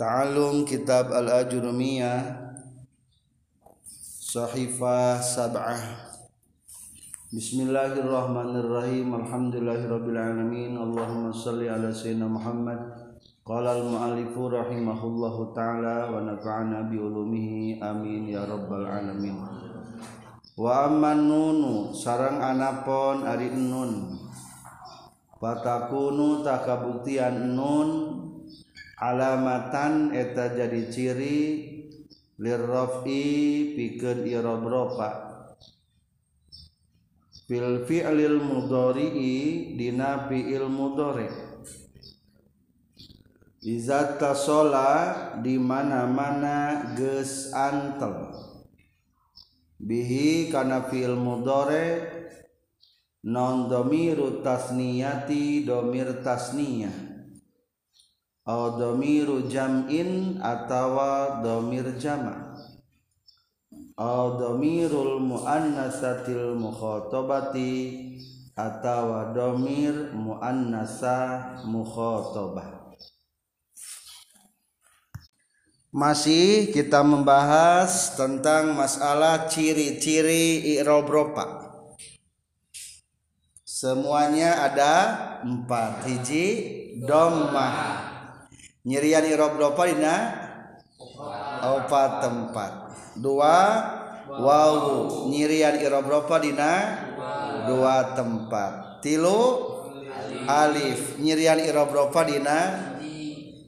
Ta'alum Kitab Al-Ajurumiyah Sahifah Sab'ah. Bismillahirrahmanirrahim. Alhamdulillahirrabbilalamin. Allahumma salli ala Sayyidina Muhammad. Qala al-mu'alifu rahimahullahu ta'ala Wa nafa'ana biulumihi amin ya rabbal alamin. Wa amman nunu sarang anapon ari nun. Fatakunu takabuktian nun alamatan eta jadi ciri lirrofi pikeun i'rab rofa fil fi'lil mudhari'i dina fi'il mudhari. Iza tasola di mana-mana geus antel. Bihi kana fi'il mudhari non domiru tasniyati domir tasniyah. Domiru jam'in atawa domir jama. Domirul muannasatil mukhatabati atawa domir muannasa mukhatabah masih kita membahas tentang masalah ciri-ciri i'rab ropa semuanya ada empat. Hiji domah nyirian irob dopa dina opat tempat. Dua wawu nyirian irob dopa dina dua tempat. Tilu alif. Nyirian irob dopa dina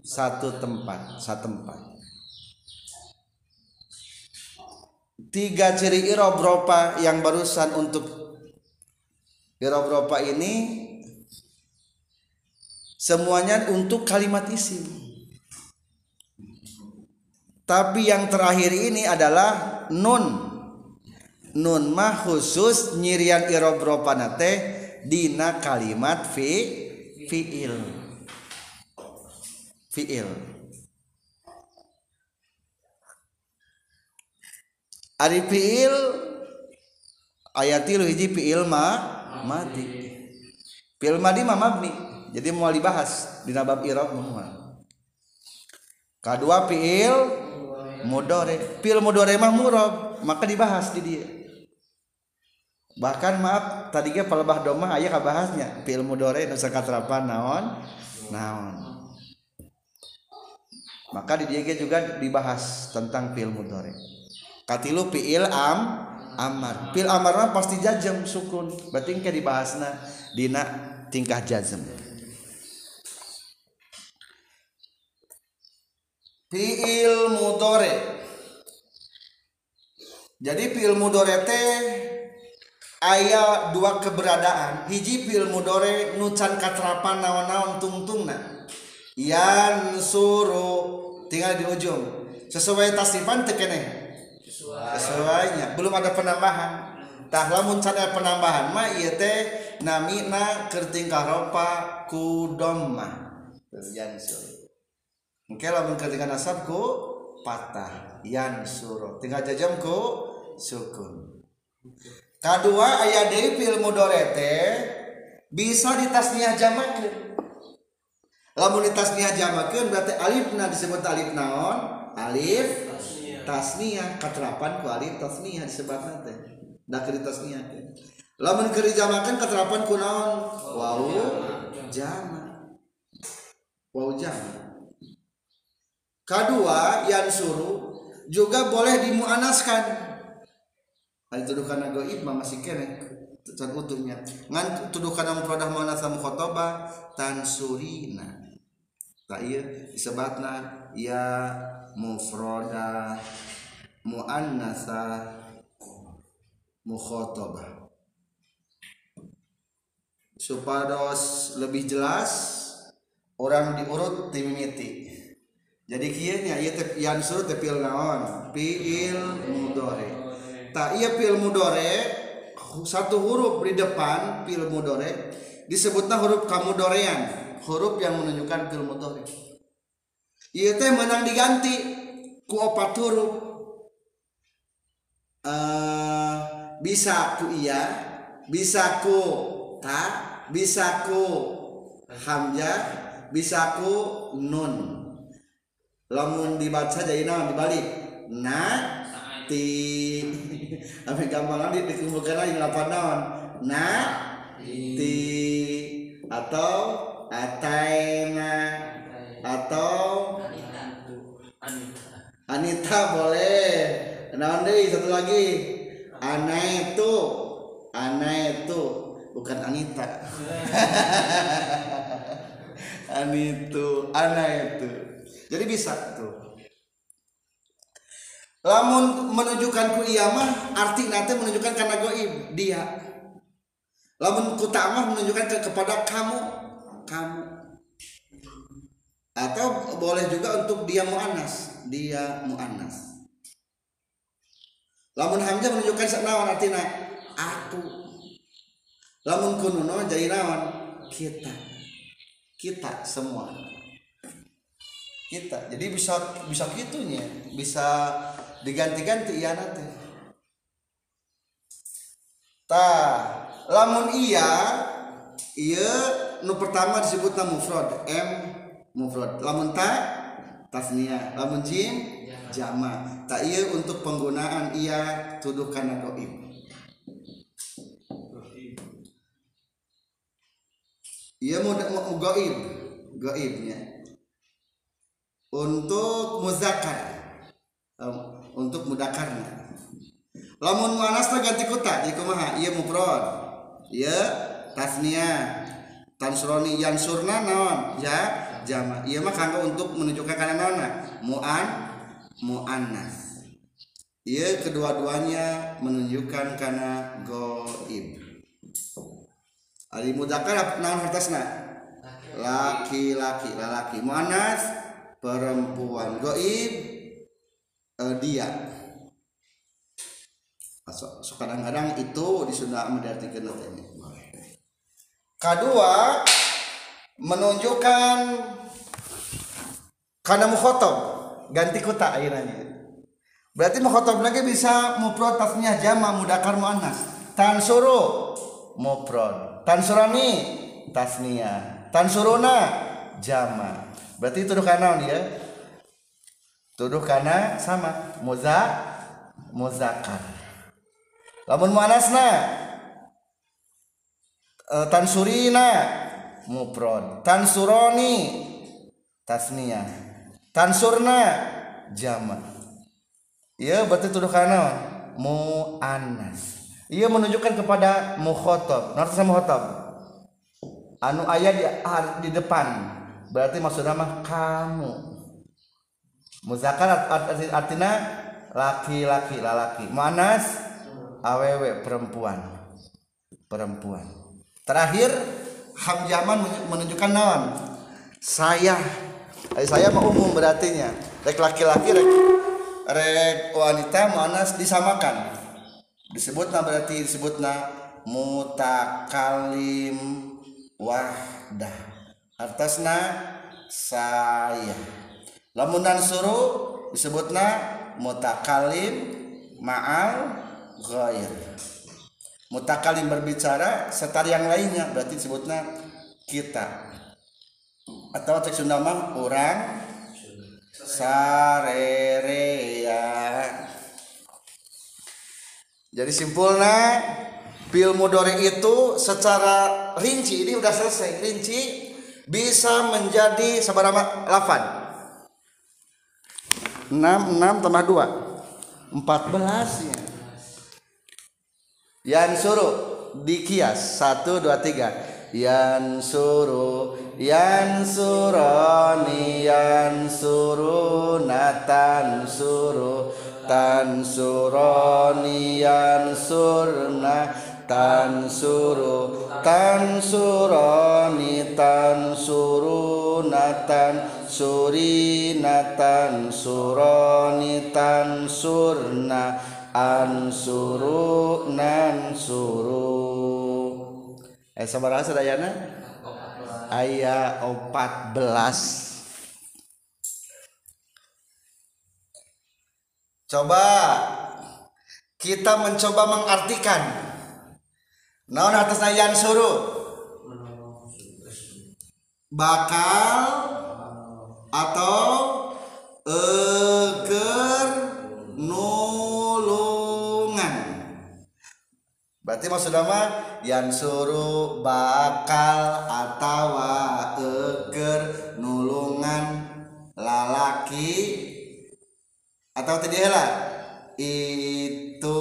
satu tempat. Satu tempat. Tiga ciri irob ropa yang barusan untuk irob ropa ini? Semuanya untuk kalimat isim tapi yang terakhir ini adalah nun. Nun mah khusus nyirian irobropana teh dina kalimat fi fiil. Fiil. Ari fiil ayat tilu hiji fiil ma mati. Fiil madi ma mabni. Jadi mau dibahas dina bab irob kedua fiil mudore pil mudore mah murab maka dibahas di dia. Bahkan maaf tadi ke pelebah doma ayah kabahasnya pil mudore nusa katrapan naon? Naon. Maka di dia juga dibahas tentang pil mudore katilu pil am amar. Pil amar mah pasti jajam sukun. Berarti ke dibahasna dina tingkah jazm fiil mudore jadi fiil mudore teh aya dua keberadaan. Hiji fiil mudore nucan katrapan naon-naon tungtungna. Yan suru tinggal di ujung. Sesuai tasifan tekene sesuainya. Belum ada penambahan. Tah lamun ada penambahan mah ieu teh namina keur tingkah ropa ku domma. Yan suru. Oke lamun ketika nasabku patah yan suro tinggal jajamku sukun. Kedua ayat deui fil mudorete bisa ditasniah jamakeun. Lamun ditasniah jamakeun berarti alifna disebut alif naon? Alif tasniah katerapan ku alif tasniah disebutna teh. Da kiri tasniah teh. Lamun keur dijamakeun katerapan ku naon? Wau jama. Wau jama. Kedua yang suruh juga boleh dimuanaskan. Itu tuduhkan goib masih kene can utuhnya ngan tuduhkan mufradah muannats mukhotobah tansurina. Tak iya disebutna ya mufradah muannasa mukhotobah supados lebih jelas orang diurut timimiti jadi kieunya ieu teh yang suruh teh fiil naon? Fiil mudore. Tak iya fiil mudore satu huruf di depan fiil mudore disebutnya huruf kamudorean huruf yang menunjukkan fiil mudore. Ieu teh menang diganti ku opat huruf. Uh, bisa ku iya bisa ku ta bisa ku hamzah bisa ku nun lamun dibaca jadi naon dibalik. Na ti ame gampang di dikumpulkan lagi lapan naon. Na ti atau ataina atau Anita boleh. Naon deui satu lagi. Ana itu Ana itu bukan Anita. Anitu Ana itu jadi bisa tuh. Lamun menunjukkan ku iya mah arti nanti menunjukkan karena goib dia. Lamun ku mah menunjukkan ke, kepada kamu kamu. Atau boleh juga untuk dia muannas dia muannas lamun hamzah menunjukkan naon artinya? Aku. Lamun kununo jadi kita. Kita semua kita. Jadi bisa bisa gitunya. Bisa diganti-ganti iya nanti. Ta lamun iya iya nu pertama disebut mufrad. M mufrad. Lamun ta tasnia. Lamun jim jama. Tak iya untuk penggunaan iya tuduh karena goib iya mau goib. Goibnya untuk muzakkar. Untuk mudakarna lamun muanasna ganti kuta jadi kumaha? Ieu mufrad. Ieu tasnia tansroni yansurna naon? Ya jama. Ieu mah kanggo untuk menunjukkan kana naonna muan muannas. Ieu kedua-duanya menunjukkan kana goib. Ari mudakkar naon hartasna? Laki-laki lalaki muannas perempuan. Goib uh, dia. So, so kadang-kadang itu di Sunda mendartikan ini kedua menunjukkan karena mukhotob. Ganti kota akhirnya. Berarti mukhotob lagi bisa muprod tasnya jama mudakar muannas. Tan suruh muprod. Tan surani tasnia. Tan suruna jama berarti tuduh karena dia tuduh karena sama. Muza muzakar lamun muanasna e, tansurina muprod tansuroni tasnia. Tansurna jama. Iya berarti tuduh karena muanas. Ia menunjukkan kepada mukhotob. Ngerti sama mukhotob? Anu ayat di, di depan. Berarti maksud nama kamu. Muzakkar artinya laki-laki lalaki manas awewe perempuan. Perempuan. Terakhir hamjaman menunjukkan naon? Saya. Saya mau umum berartinya. Rek laki-laki rek rek wanita manas disamakan. Disebutna berarti disebutna mutakalim wahdah artasna saya. Lamunan suruh disebutna mutakalim ma'al ghair. Mutakalim berbicara serta yang lainnya berarti disebutnya kita. Atau teks Sunda mah orang sarerea jadi simpulnya pil mudore itu secara rinci ini udah selesai rinci bisa menjadi seberapa lafad 6 6 tambah 2 14 ya. Yan suruh dikias 1 2 3 Yan suruh Yan suroni Yan suruh Natan suruh Tan suroni Yan surna tan suru tan suroni tan surunatan surinatan suroni tan surna an suru suru. Eh sabar sadayana ayat 14 Coba. Kita mencoba mengartikan naon artosna yan suru? Bakal atau eger nulungan? Berarti maksud nama yang suruh bakal atau eger nulungan lalaki? Atau tadi lah itu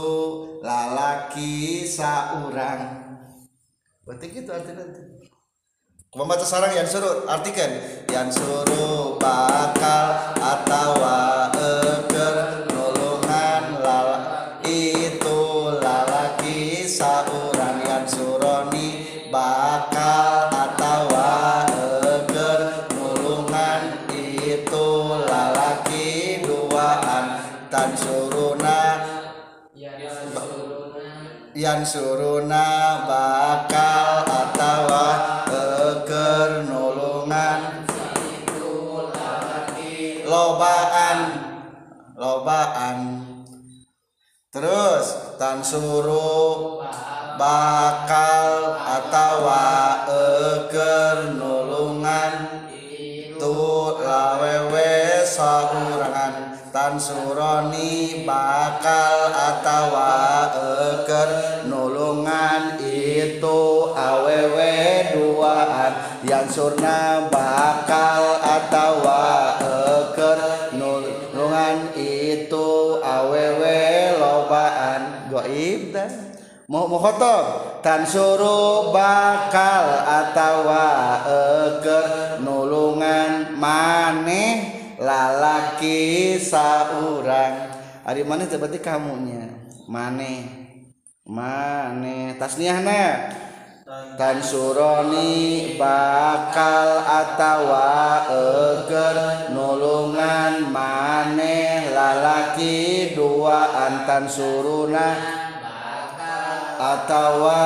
lalaki saurang. Berarti gitu artinya Pembaca sarang yang suruh artikan. Yang suruh bakal atawa eker nulungan lala itu lalaki saurang. Yang suroni bakal atawa eker nulungan itu lalaki duaan. Tan suruna yang suruna bakal atawa eker nulungan lobaan lobaan. Terus tan suruh bakal atawa eker nulungan tu lawewe saurangan tan suroni bakal atawa eker nulungan itu awewe duaan. Yang surna bakal atawa eker nulungan itu awewe lobaan. Goib dan mau mau khotob tan suruh bakal atawa eker nulungan maneh lalaki saurang. Ari mana berarti kamunya? Maneh maneh tasniahna tan suroni bakal atawa eker nulungan maneh lalaki duaan tan suruna atawa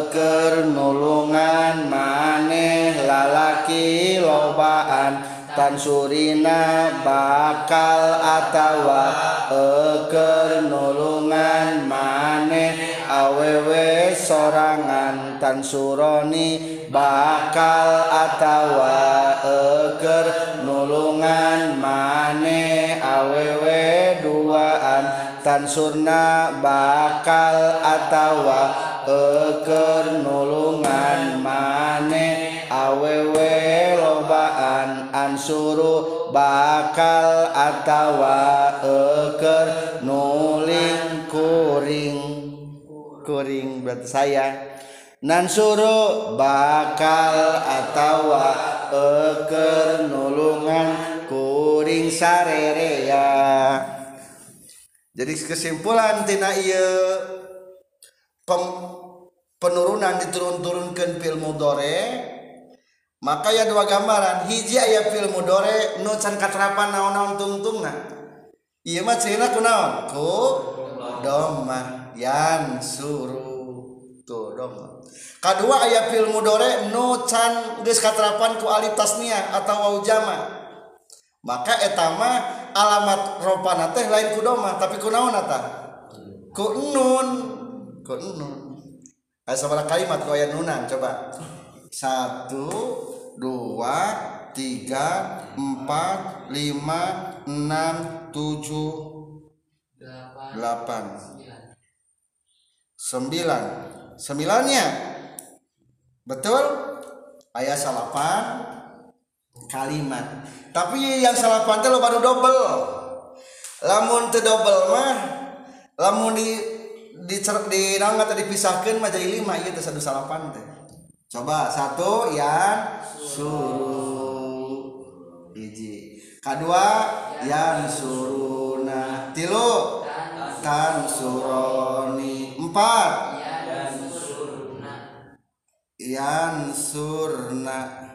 eker nulungan maneh lalaki lobaan tan surina bakal atawa eker nulungan maneh. Awewe sorangan tan suroni bakal atawa eker nulungan maneh. Awewe duaan tan surna bakal atawa eker nulungan maneh. Awewe lobaan ansuru bakal atawa eker nuling kuring. Kuring berarti saya. Nansuru bakal atawa eker nulungan kuring sarerea jadi kesimpulan tina iya penurunan diturun-turunkan film dore maka ya dua gambaran hiji aya fil mudore nu can katrapan naon-naon tungtungna ieu mah cenah ku naon? Ku domah. Yan suru. Tuh domah. Kadua aya fil mudore nu can geus katrapan ku alif tasnia atawa wau jama. Maka etama alamat ropana teh lain ku domah tapi ku naon eta? Ku nun. Ku nun. Aya sabaraha kalimat ku aya nunan coba. Satu dua tiga empat lima enam tujuh delapan. sembilan. Sembilannya. Betul? Ayat salapan kalimat. Tapi yang salapan itu lo baru double lamun te double mah lamun di di di dipisahkan mah jadi lima. Teh satu salapan teh coba satu yang suruh. Hiji kedua yang suruna. Tilu. Tan suroni. Empat. Yang surna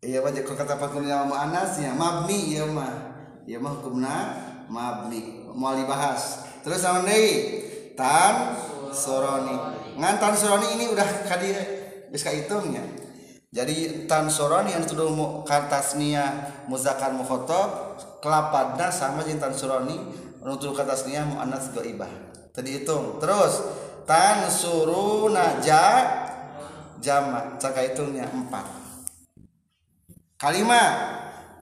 iya mah kalau kata hukumnya mau anasnya mabni iya mah iya mah hukumna mabni. Mau dibahas. Terus sama deui tan soroni. Ngan tan soroni ini udah kadi bisa hitungnya jadi tan soroni yang sudah mau katasnia muzakkar mukhotob kelapadna sama jeung tan soroni. Untuk katasnia mu anas goibah. Tadi hitung. Terus tan suruna ja jama caka hitungnya empat kalimat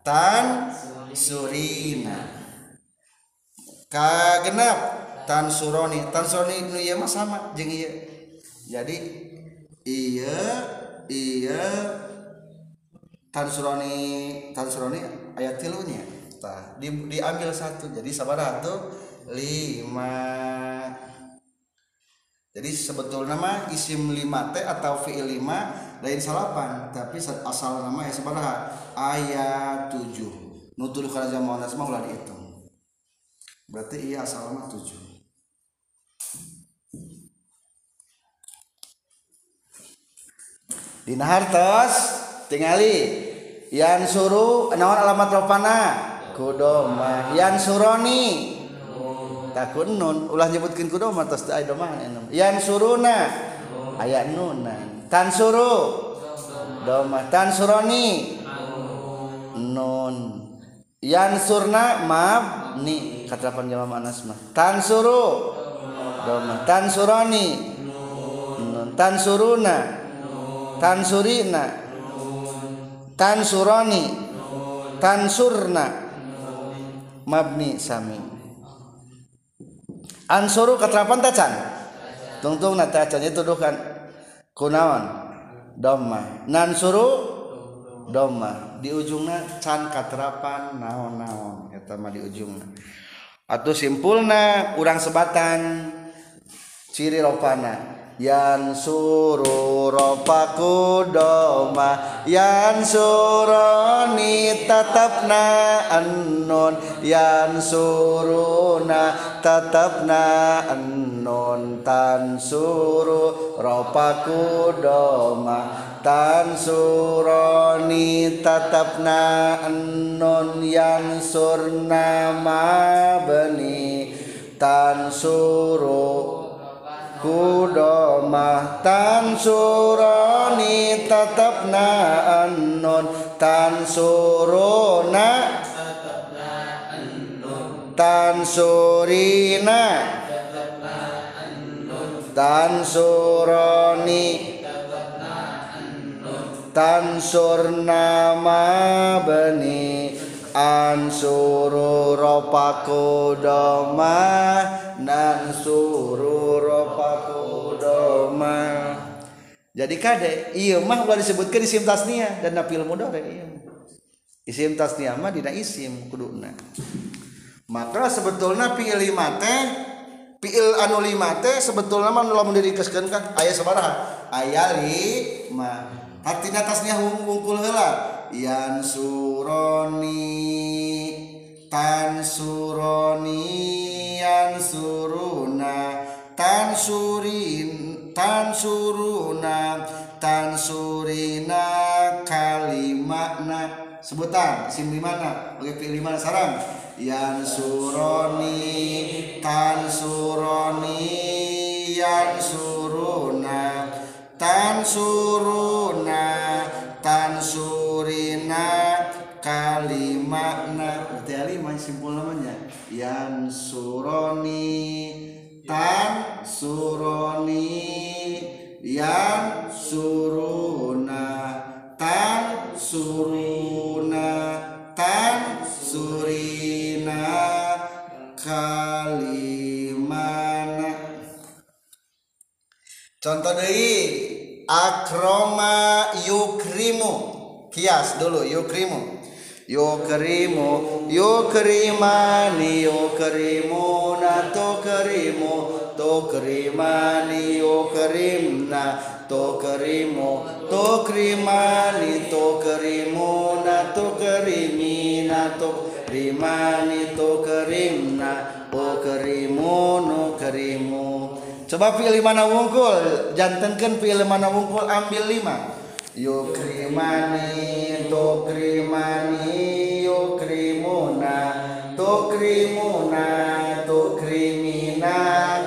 tan surina. Kagenap tan suroni. Tan suroni nu ieu mah sama jeung ieu. Jadi iya iya tan suroni tan suroni ayat tilunya. Tah di, diambil satu. Jadi sabaraha tuh lima. Jadi sebetulnya mah isim lima teh atau fiil lima lain salapan tapi asal nama ya sabaraha ayat tujuh. Nutur kana jamu anas mah ulah dihitung. Berarti iya asal nama tujuh. Di hartos tingali. Yang suruh nawan alamat ropana kudoma yang suroni. Takun nun. Ulah nyebutkan kudoma terus ada doma yang suruna. Ayat nunan tan suruh doma tan suroni nun. Yan surna mabni kata jama anas mah tan suruh doma tan suroni nun. Tan suruna tan surina tan suroni tan surna mabni sami. Ansuru keterapan tacan. Tungtung na tacan. Itu dukan kunawan doma nan suru? Doma di ujungnya can katerapan naon naon eta mah di ujungnya atau simpulna urang sebatan ciri ropana. Yan suru ropaku doma yan suroni tatapna annun yan suruna tatapna annun tan suru ropaku doma tan suroni tatapna annun yan surna mabni tan suru kudomah tan suroni tetapna annun tan suruna tan surina tan suroni. Tan surnama beni. Ansuru ropaku doma nan suru ropaku doma jadi kade iya mah ulah disebutkan isim tasnia dan napil mudore iya. Isim tasnia mah dina isim kuduna maka sebetulnya fiil lima teh fiil anu lima teh sebetulnya mah lamun dirikeskeun kan aya sabaraha? Aya lima. Artinya tasnia hungkul heula. Yan suroni tan suroni yan suruna tan surin tan suruna tan surina kalimakna sebutan sim di mana? Oke pilih mana sarang. Yan suroni tan suroni yan suruna tan suruna tan surina kalimakna berarti lima simpul namanya. Yan suroni tan suroni yan suruna tan suruna contoh dari akroma yukrimu. Kias dulu yukrimu. Yukrimu yukrimani yukrimuna tukrimu. Tukrimani yukrimna. Tukrimu tukrimani. Tukrimuna tukrimina tukrimani tukrimna. Ukrimunu kerimu coba pilih mana wungkul. Jantankan pilih mana wungkul ambil lima. Yukrimani tukrimani yukrimuna tukrimuna tukrimina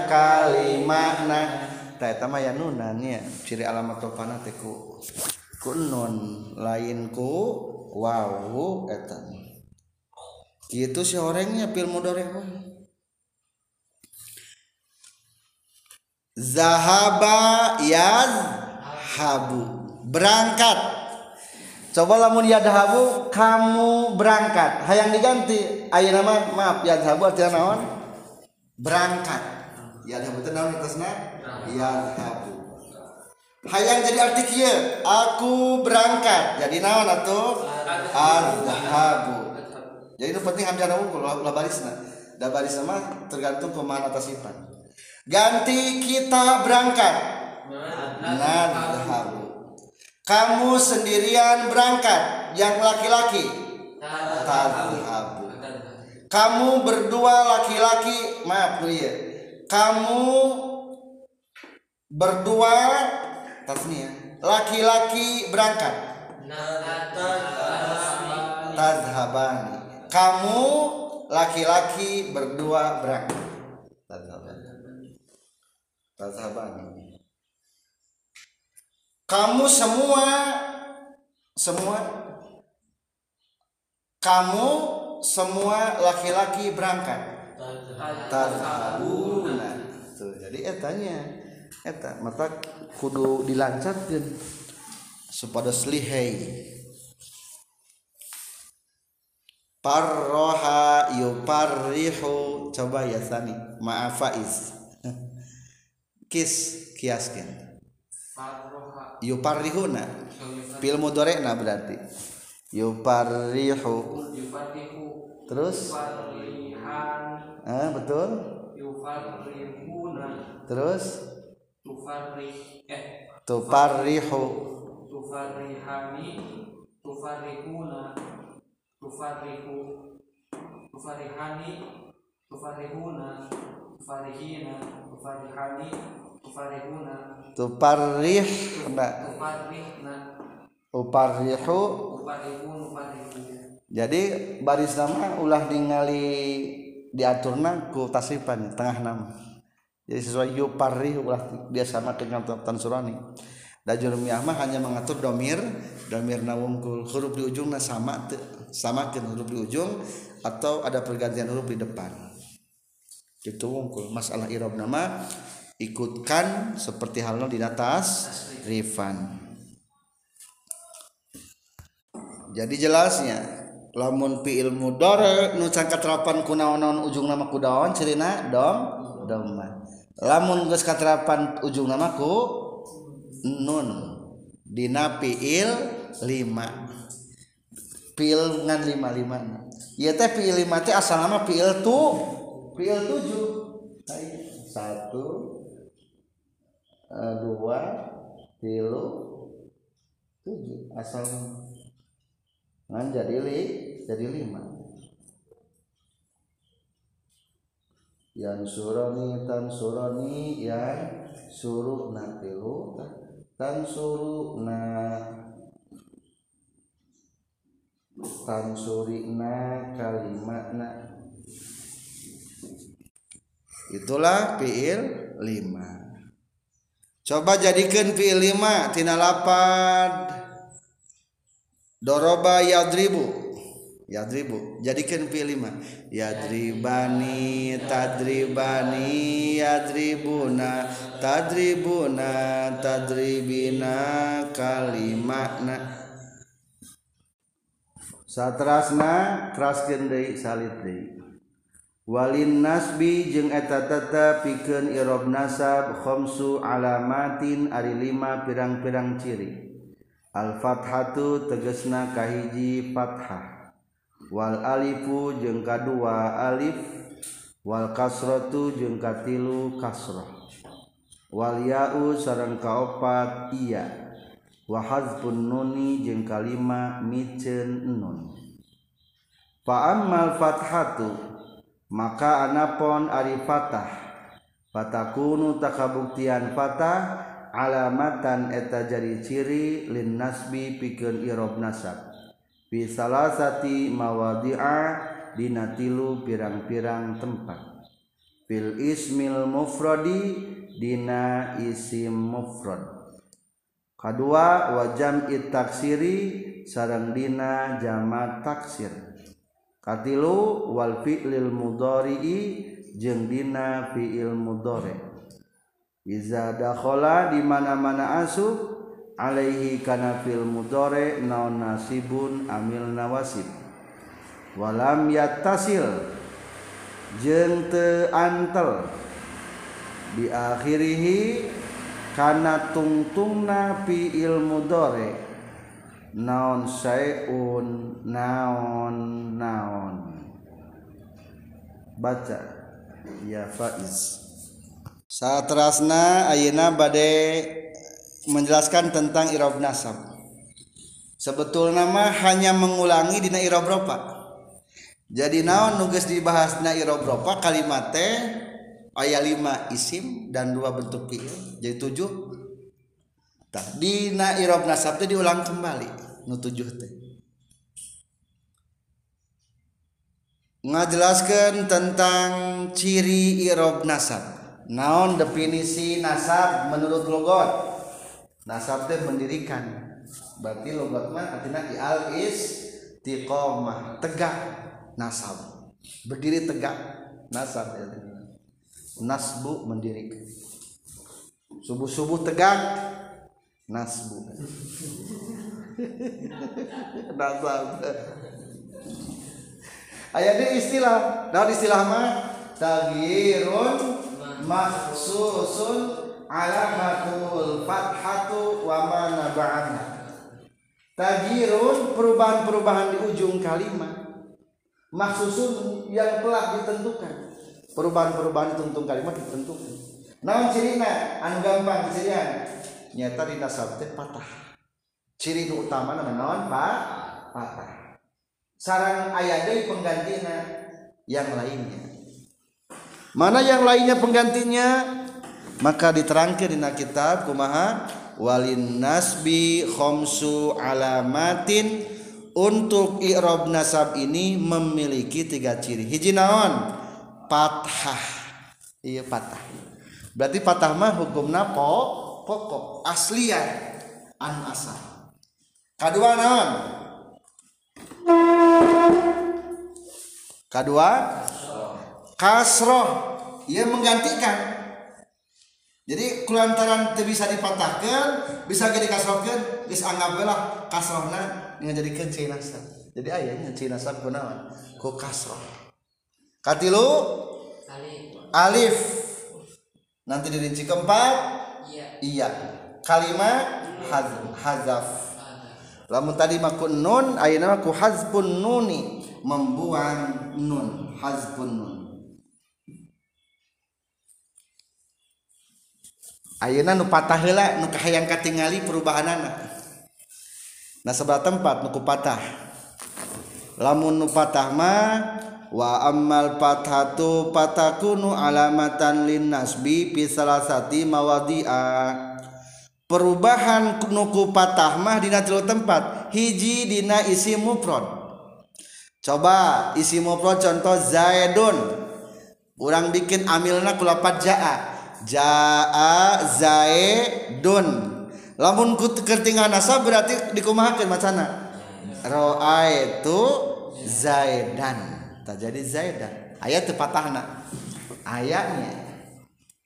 kalimana. Tak mah ya nunannya ciri alamat topana teku kunun lain ku wawu etan gitu si orangnya pil mudoreh Zahaba yazhabu berangkat. Coba lamun yadhabu kamu berangkat. Hayang diganti ayo nama maaf yadhabu artinya naon? Berangkat. Yadhabu itu naon atasna yadhabu hayang jadi arti aku berangkat. Jadi naon atuh? Adhabu jadi itu penting hamzah unggul lah barisna. Da barisna mah tergantung ke mana atas sifat ganti kita berangkat. Nadhabu kamu sendirian berangkat yang laki-laki? Tadhabu kamu berdua laki-laki maaf ya kamu berdua tasnya laki-laki berangkat. Tadhabani. Kamu laki-laki berdua berangkat. Tadhabani tadhabani kamu semua semua kamu semua laki-laki berangkat. Tadhabuna tuh jadi etanya eta mata kudu dilancarkan supaya selihai parroha yuparrihu coba ya sani. Maaf faiz kis kiaskan yuparrihuna. Fil mudorena berarti. Yuparrihu. Terus? Ah betul? Terus? Tufarrih eh. Tuparrihu. Tufarrihani tufarrihuna. Tufarrihu. Tufarrihani. Tufarrihuna. Tufarrihina. Tufarrihani tuparrihna uparrihu. Jadi baris nama ulah ningali diaturna ku tasrifan tengah nama. Jadi sesuai yuparrih ulah dia sama dengan tansurani dan jurumiyah mah hanya mengatur domir domir nawungkul. Huruf di ujungnya sama samakan huruf di ujung atau ada pergantian huruf di depan. Itu wungkul. Masalah irob nama ikutkan seperti halnya di atas rifan. Jadi jelasnya lamun fi ilmu dore nu terapan kunaon ujung nama kudaon cirina dom dom lamun geus katerapan ujung nama ku nun. Dina fiil lima. Fiil ngan lima lima ya teh fiil lima teh asal nama fiil tu fiil tujuh. Satu dua tilu tujuh. Asal ngan jadi li jadi lima. Yang suroni tan suroni yang suruh na tilu tan suruh na tan suri na kalimat na. Itulah fiil lima coba jadikan fiil lima tina lapad. Doroba yadribu. Yadribu jadikan fiil lima. Yadribani tadribani yadribuna tadribuna tadribina kalimatna satrasna keraskeun deui salit deui Walin nasbi jeung etatata pikeun irob nasab khomsu alamatin ari lima pirang-pirang ciri. Al-Fathatu tegesna kahiji fathah. Wal alifu jeung kadua alif. Wal kasratu jeung katilu kasrah. Wal ya'u sareng kaopat iya. Wa hazfun nuni jeung kalima miceun nun. Fa ammal fathatu maka anapon ari fatah. Fatakunu takabuktian fatah alamatan eta jari ciri lin nasbi pikeun irob nasab. Fi salasati mawadi'a dina tilu pirang-pirang tempat. Fil ismil mufradi dina isim mufrad. Kedua wajam it taksiri sarang dina jama taksir. katilu wal fi'lil mudhari'i jeung dina fi'il mudhari. Iza dakhala di mana-mana asub alaihi kana fil mudhari naon nasibun amil nawasib. Walam yattasil jeung teu antel. Di akhirihi kana tungtungna fi'il mudhari' naon sayun naon naon. Baca. Ya faiz. Satrasna ayeuna bade menjelaskan tentang irob nasab. Sebetulnya mah hanya mengulangi dina irob ropa. Jadi naon nugas dibahas na irob ropa? Kalimat teh aya lima isim dan dua bentuk fi'il jadi tujuh. Tah dina irob nasab teh diulang kembali. Nu tujuh teh. Ngajelaskan tentang ciri irob nasab. Naon definisi nasab menurut logot? Nasab teh mendirikan. Berarti logot mah artinya ial is tiqomah tegak nasab. Berdiri tegak nasab ya. nasbu mendirikan subuh subuh tegak nasbu. Nasab ayat ini istilah. Dalam istilah mah tagirun maksusun alamatul fathatu wa ma naba'ana. Tagirun perubahan-perubahan di ujung kalimat maksusun yang telah ditentukan. Perubahan-perubahan di ujung kalimat ditentukan. Naon cirina anu gampang cirian nyata di nasab teh patah. Ciri nu utama nama naon? Pak patah. Sarang ayat deui penggantina yang lainnya. Mana yang lainnya penggantinya? Maka diterangkan di kitab kumaha? Walin nasbi khomsu alamatin. Untuk i'rab nasab ini memiliki tiga ciri. Hiji naon? Patah iya patah. Berarti patah mah hukumna po pokok aslian an asal kedua naon? Kedua kasroh. Ia menggantikan. Jadi kulantaran teu bisa dipatahkan bisa jadi kasrohkan bisa anggaplah kasrohna dengan jadikan cina nasab jadi ayahnya nasab kunaon ku kasroh. Katilu? Alif. Nanti dirinci keempat iya. Kalimat hazm hazaf. Lamun tadi makun nun ayeuna ku hazbun nuni. Membuang nun hazbun nun. Ayeuna nu patah heula nu kahayang katingali perubahanana. Nah sebelah tempat nu patah. Lamun nu patah mah wa ammal fathatu patakunu alamatan lin nasbi fi salasati mawadi'a. Perubahan nuku patah mah dina tilu tempat hiji dina isi mufrad. Coba isi mufrad contoh zaidun. Orang bikin amilna ku lapat jaa. Jaa zaidun. Lamun ku kertingan nasab berarti dikumahakeun macana? Ra'aitu zaidan. Tak jadi zaidan ayat teu patahna ayatnya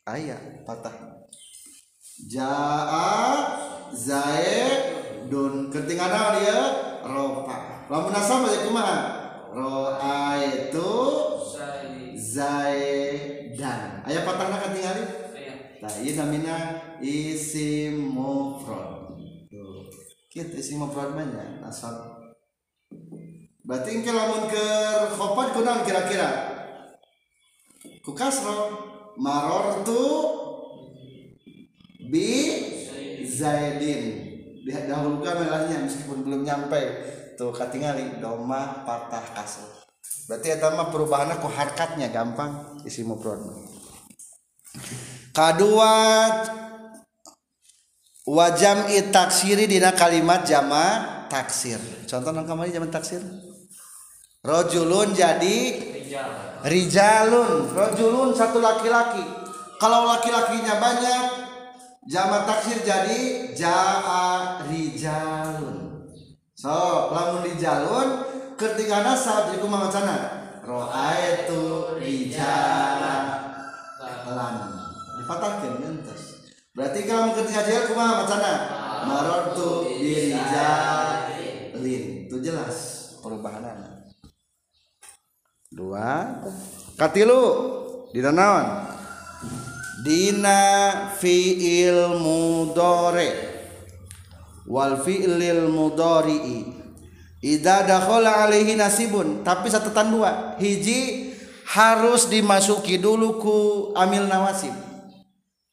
ayat patah. Jaa zaidun ketinggalan dia ropa. Lamun nasab aja kumaha itu zaidan. Ayat patahna ketinggalan nah ini namanya isim mufrad tuh. Kita isim mufrad banyak nasab. Berarti engke lamun ke kunaon kira-kira? Ku kasro marortu bi zaidin. Didahulukan melahnya meskipun belum nyampe. Tuh katingali. Doma patah kasro berarti eta mah perubahannya ku harkatnya gampang. Isi mufrad kedua wajam taksiri dina kalimat jama taksir. Contoh nang kamari jama taksir rojulun jadi rijalun. Rojulun satu laki-laki. Kalau laki-lakinya banyak jama taksir jadi jaa rijalun. So lamun rijalun ketika nasab jadi kumaha macana ro'aitu rijalan. Lan dipatahkeun geuntos berarti kalau ketika jalan kumaha macana marartu birijalin itu jelas perubahan dua. Katilu dina naon? Dina fi'il mudore wal fi'lil mudori'i idza dakhala alaihi nasibun. Tapi catatan dua. Hiji harus dimasuki dulu ku amil nawasib.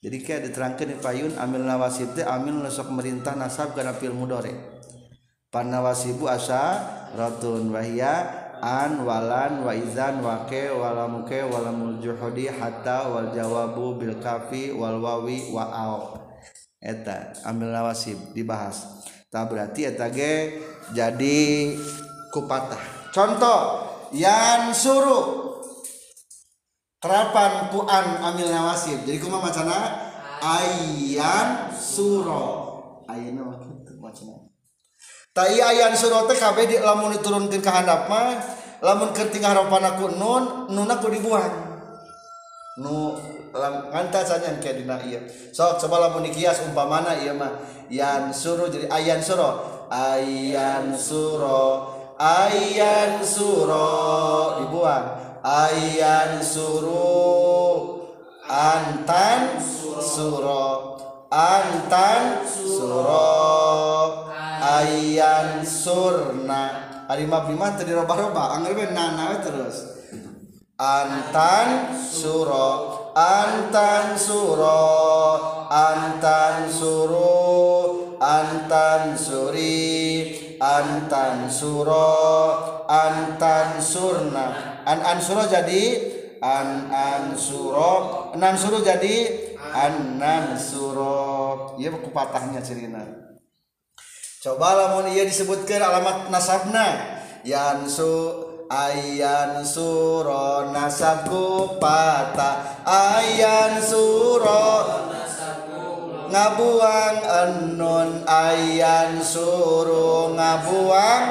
Jadi kayak diterangkan di payun amil nawasib teh amil nasab merintah nasab kana fil mudore pan nawasibu asa ratun wahia an walan wa izan wake wala muke wala muljuhudi hatta wal jawabu bil kafi wal wawi wa au eta ambil nawasib dibahas. Tak berarti eta ge jadi kupatah. Contoh yang suruh terapan puan ambil nawasib. Jadi kumaha macana ayan suro. Ayeuna tai ayan suro teh kabeh di lamun diturunkeun ka handap mah lamun keur tinggal harapan aku nun nun aku dibuang. Nu lam nganta saja kayak dina iya sok coba lamun dikias umpamana iya mah yan suro jadi ayan suro ayan suro ayan suro dibuang. Ayan suro antan suro antan suro ayan surna. Ari mah teu dirobah-robah. Angger we nana terus. Antan suro. Antan suro. Antan suro. Antan suri. Antan suro. Antan surna. An an suro jadi an an suro. Nan suro jadi an nan suro. Ieu kupatahnya cirina coba lamun ia disebutkan alamat nasabna. Yansu ayan suro nasabku patah ayan suro ngabuang enun ayan suro ngabuang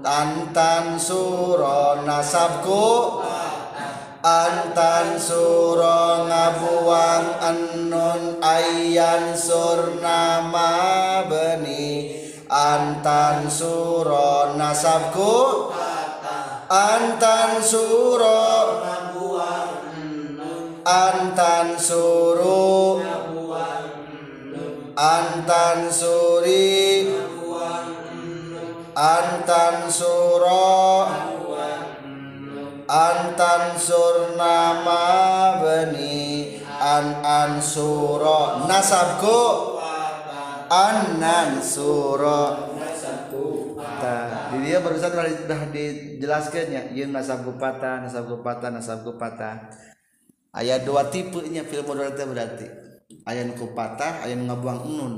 tantan suro nasabku. antan sura ngabuang enun ayan surna beni antan sura nasabku. Antan suro antan suru antan suri antan suro antan suro antan surnama beni an ansuro nasabku an nansuro Nah, di dia barusan sudah dijelaskan ya, yin nasab gupata, nasab gupata, nasab gupata. Ayat dua tipenya film modal berarti. Ayat kupata, ayat ngabuang nun.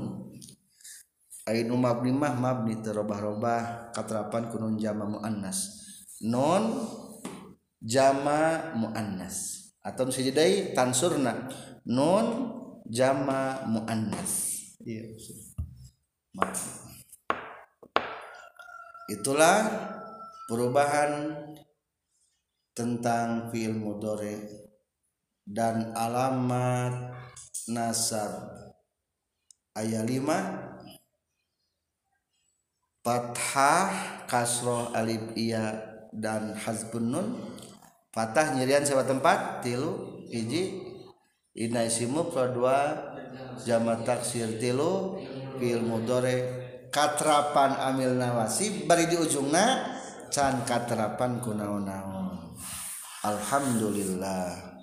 Ayat mabni mah mabni terobah-robah katrapan kunun jama muannas. Non jama muannas. Atau bisa jadi tansurna. Nun jama muannas. Iya. Itulah perubahan tentang fiil mudore dan alamat nasab ayat 5 fathah kasroh alif iya dan hazbun nun Fatah nyirian sewa tempat tilu hiji. Ina isimu dua jamat taksir tilu fil mudore. Katrapan amil nawasi bari di ujungna can katrapan kunaon-naon alhamdulillah.